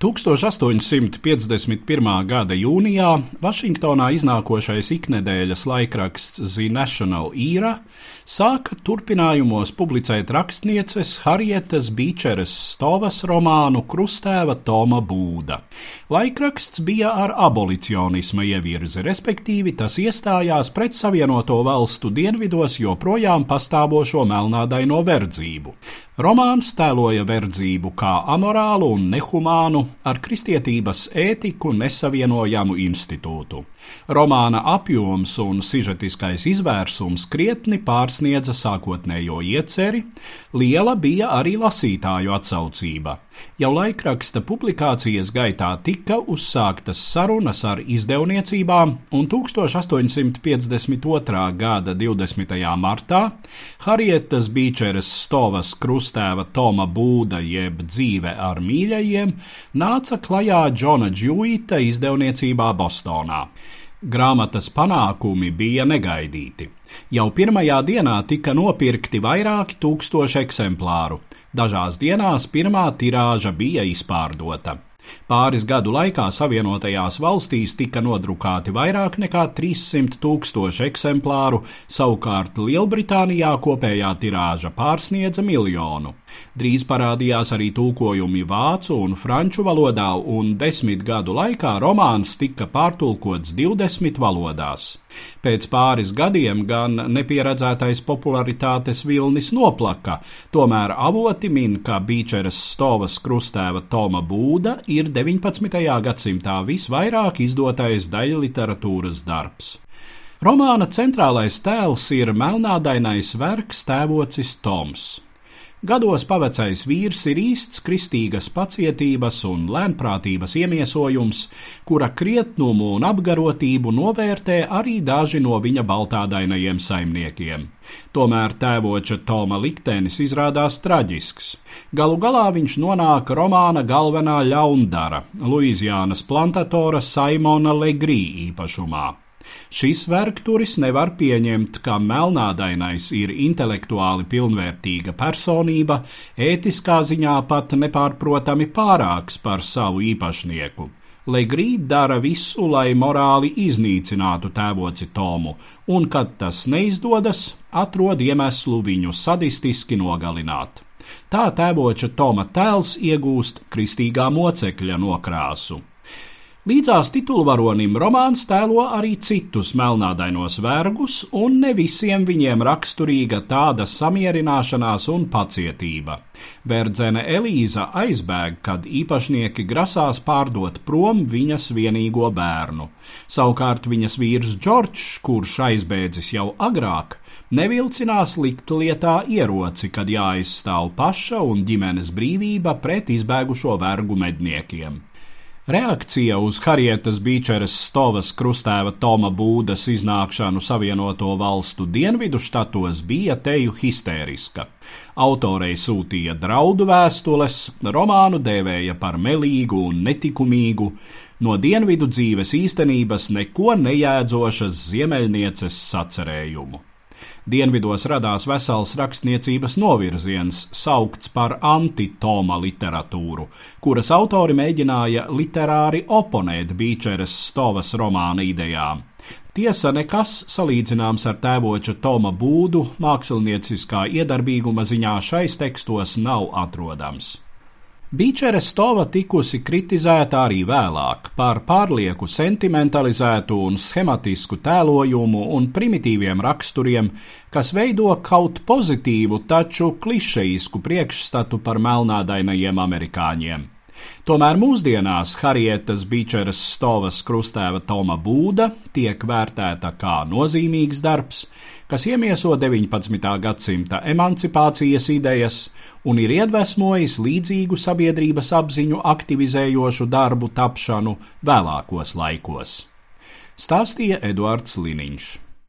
1851. gada jūnijā Vašingtonā iznākošais iknedēļas laikraksts The National Era sāka turpinājumos publicēt rakstnieces Harietas Bīčeres Stovas romānu Krustēva Toma Būda. Laikraksts bija ar abolicionisma ievirzi, respektīvi tas iestājās pret Savienoto valstu dienvidos joprojām pastāvošo melnādaino verdzību. Romāns tēloja verdzību kā amorālu un nehumānu, ar kristietības ētiku nesavienojamu institūtu. Romāna apjoms un sižetiskais izvērsums krietni pārsniedza sākotnējo ieceri, liela bija arī lasītāju atsaucība. Jau laikraksta publikācijas gaitā tika uzsāktas sarunas ar izdevniecībām, un 1852. gada 20. martā Harietas Bīčeres Stovas krustēva Toma Būda jeb dzīve ar mīļajiem nāca klajā Džona Džuita izdevniecībā Bostonā. Grāmatas panākumi bija negaidīti. Jau pirmajā dienā tika nopirkti vairāki tūkstoši eksemplāru. Dažās dienās pirmā tirāža bija izpārdota. Pāris gadu laikā Savienotajās valstīs tika nodrukāti vairāk nekā 300 tūkstoši eksemplāru, savukārt Lielbritānijā kopējā tirāža pārsniedza miljonu. Drīz parādījās arī tūkojumi vācu un franču valodā, un desmit gadu laikā romāns tika pārtulkots 20 valodās. Pēc pāris gadiem gan nepieredzētais popularitātes vilnis noplaka, tomēr avoti min, ka Bīčeres stovas krustēva Toma Būda ir 19. gadsimtā visvairāk izdotais daļliteratūras darbs. Romāna centrālais tēls ir melnādainais vergs tēvocis Toms. Gados pavecais vīrs ir īsts kristīgas pacietības un lēnprātības iemiesojums, kura krietnumu un apgarotību novērtē arī daži no viņa baltādainajiem saimniekiem. Tomēr tēvoča Toma liktenis izrādās traģisks. Galu galā viņš nonāk romāna galvenā ļaundara, Luizjānas plantatora Saimona Legrī īpašumā. Šis vergturis nevar pieņemt, ka melnādainais ir intelektuāli pilnvērtīga personība, ētiskā ziņā pat nepārprotami pārāks par savu īpašnieku. Legrīd dara visu, lai morāli iznīcinātu tēvoci Tomu, un, kad tas neizdodas, atrod iemeslu viņu sadistiski nogalināt. Tā tēvoča Toma tēls iegūst kristīgā mocekļa nokrāsu. Līdzās titulvaronim romāns tēlo arī citus melnādainos vergus, un ne visiem viņiem raksturīga tāda samierināšanās un pacietība. Verdzene Elīza aizbēg, kad īpašnieki grasās pārdot prom viņas vienīgo bērnu. Savukārt viņas vīrs Džordžs, kurš aizbēdzis jau agrāk, nevilcinās likt lietā ieroci, kad jāizstāv paša un ģimenes brīvība pret izbēgušo vergu medniekiem. Reakcija uz Harietas Bīčeres stovas krustēva Toma Būdas iznākšanu Savienoto valstu dienvidu štatos bija teju histēriska. Autorei sūtīja draudu vēstules, romānu dēvēja par melīgu un netikumīgu, no dienvidu dzīves īstenības neko nejēdzošas ziemeļnieces sacerējumu. Dienvidos radās vesels rakstniecības novirziens, saukts par antitoma literatūru, kuras autori mēģināja literāri oponēt Bīčeres Stovas romāna idejām. Tiesa nekas salīdzināms ar tēvoča Toma būdu mākslinieciskā iedarbīguma ziņā šais tekstos nav atrodams. Bīčere Stova tikusi kritizēta arī vēlāk par pārlieku sentimentalizētu un schematisku tēlojumu un primitīviem raksturiem, kas veido kaut pozitīvu, taču klišejisku priekšstatu par melnādainajiem amerikāņiem. Tomēr mūsdienās Harietas Bīčeras stovas krustēva Toma Būda tiek vērtēta kā nozīmīgs darbs, kas iemieso 19. gadsimta emancipācijas idejas un ir iedvesmojis līdzīgu sabiedrības apziņu aktivizējošu darbu tapšanu vēlākos laikos. Stāstīja Eduards Liniņš.